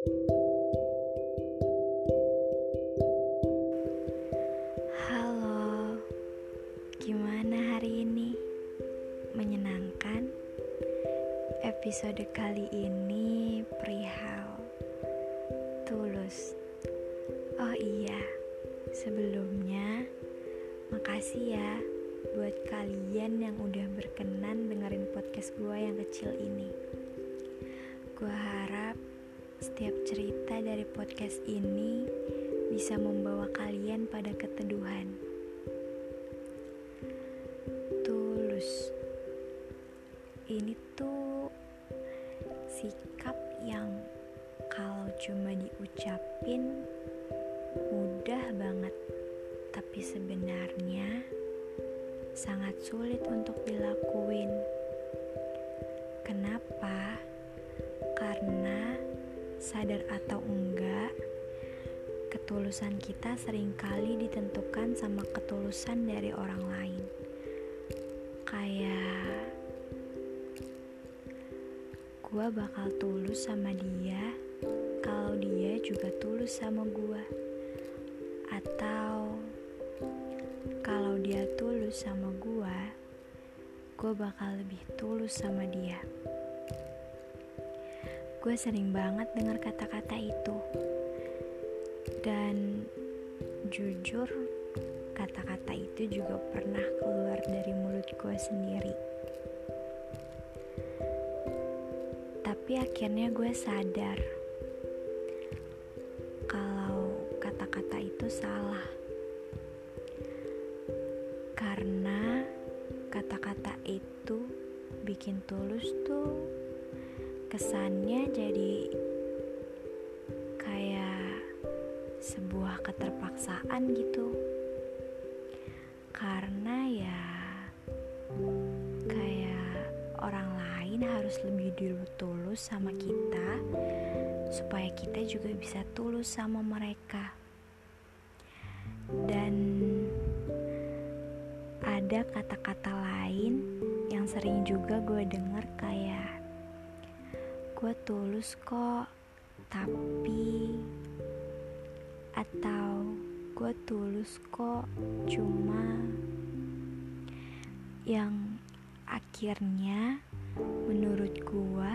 Halo, gimana hari ini? Menyenangkan? Episode kali ini perihal tulus. Oh iya, sebelumnya makasih ya buat kalian yang udah berkenan dengerin podcast gue yang kecil ini. Gue harap setiap cerita dari podcast ini bisa membawa kalian pada keteduhan. Tulus. Ini tuh sikap yang kalau cuma diucapin mudah banget, tapi sebenarnya sangat sulit untuk dilakuin. Kenapa? Karena sadar atau enggak, ketulusan kita sering kali ditentukan sama ketulusan dari orang lain. Kayak gua bakal tulus sama dia kalau dia juga tulus sama gua. Atau kalau dia tulus sama gua, gua bakal lebih tulus sama dia. Gue sering banget dengar kata-kata itu. Dan jujur, kata-kata itu juga pernah keluar dari mulut gue sendiri. Tapi akhirnya gue sadar kalau kata-kata itu salah. Karena kata-kata itu bikin tulus tuh kesannya jadi kayak sebuah keterpaksaan gitu. Karena ya kayak orang lain harus lebih dulu tulus sama kita supaya kita juga bisa tulus sama mereka. Dan ada kata-kata lain yang sering juga gue denger kayak gue tulus kok. Tapi atau gue tulus kok cuma yang akhirnya menurut gue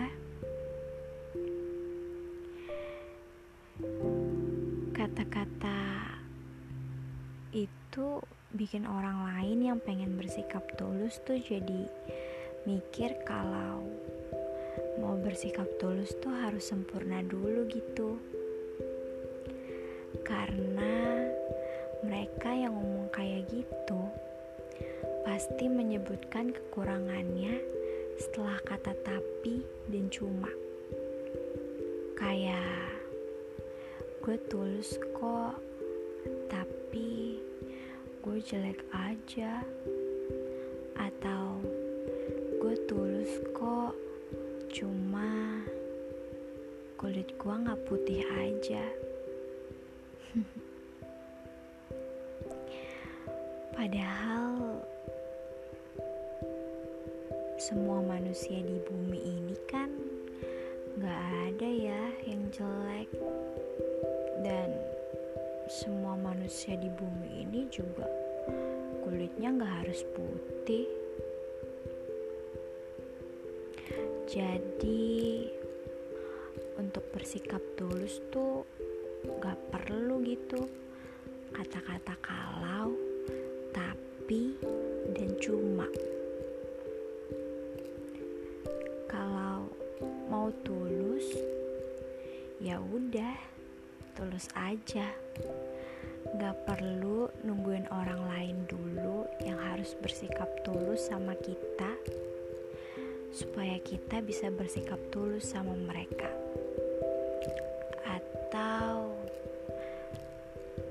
kata-kata itu bikin orang lain yang pengen bersikap tulus tuh jadi mikir kalau mau bersikap tulus tuh harus sempurna dulu gitu. Karena mereka yang ngomong kayak gitu pasti menyebutkan kekurangannya setelah kata tapi dan cuma. Kayak gue tulus kok tapi gue jelek aja. Atau gue tulus kok Cuma kulit gua gak putih aja. Padahal semua manusia di bumi ini kan gak ada ya yang jelek dan semua manusia di bumi ini juga kulitnya gak harus putih jadi untuk bersikap tulus tuh gak perlu gitu. Kata-kata kalau tapi dan cuma. Kalau mau tulus ya udah tulus aja. Gak perlu nungguin orang lain dulu yang harus bersikap tulus sama kita supaya kita bisa bersikap tulus sama mereka, atau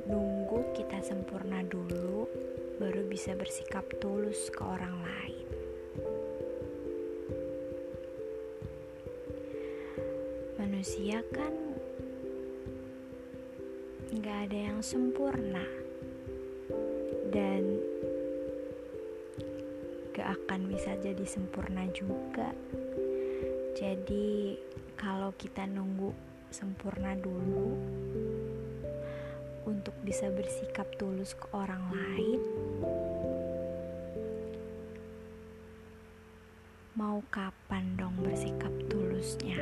nunggu kita sempurna dulu, baru bisa bersikap tulus ke orang lain. Manusia kan nggak ada yang sempurna, dan gak akan bisa jadi sempurna juga. Jadi, kalau kita nunggu sempurna dulu untuk bisa bersikap tulus ke orang lain? Mau kapan dong bersikap tulusnya?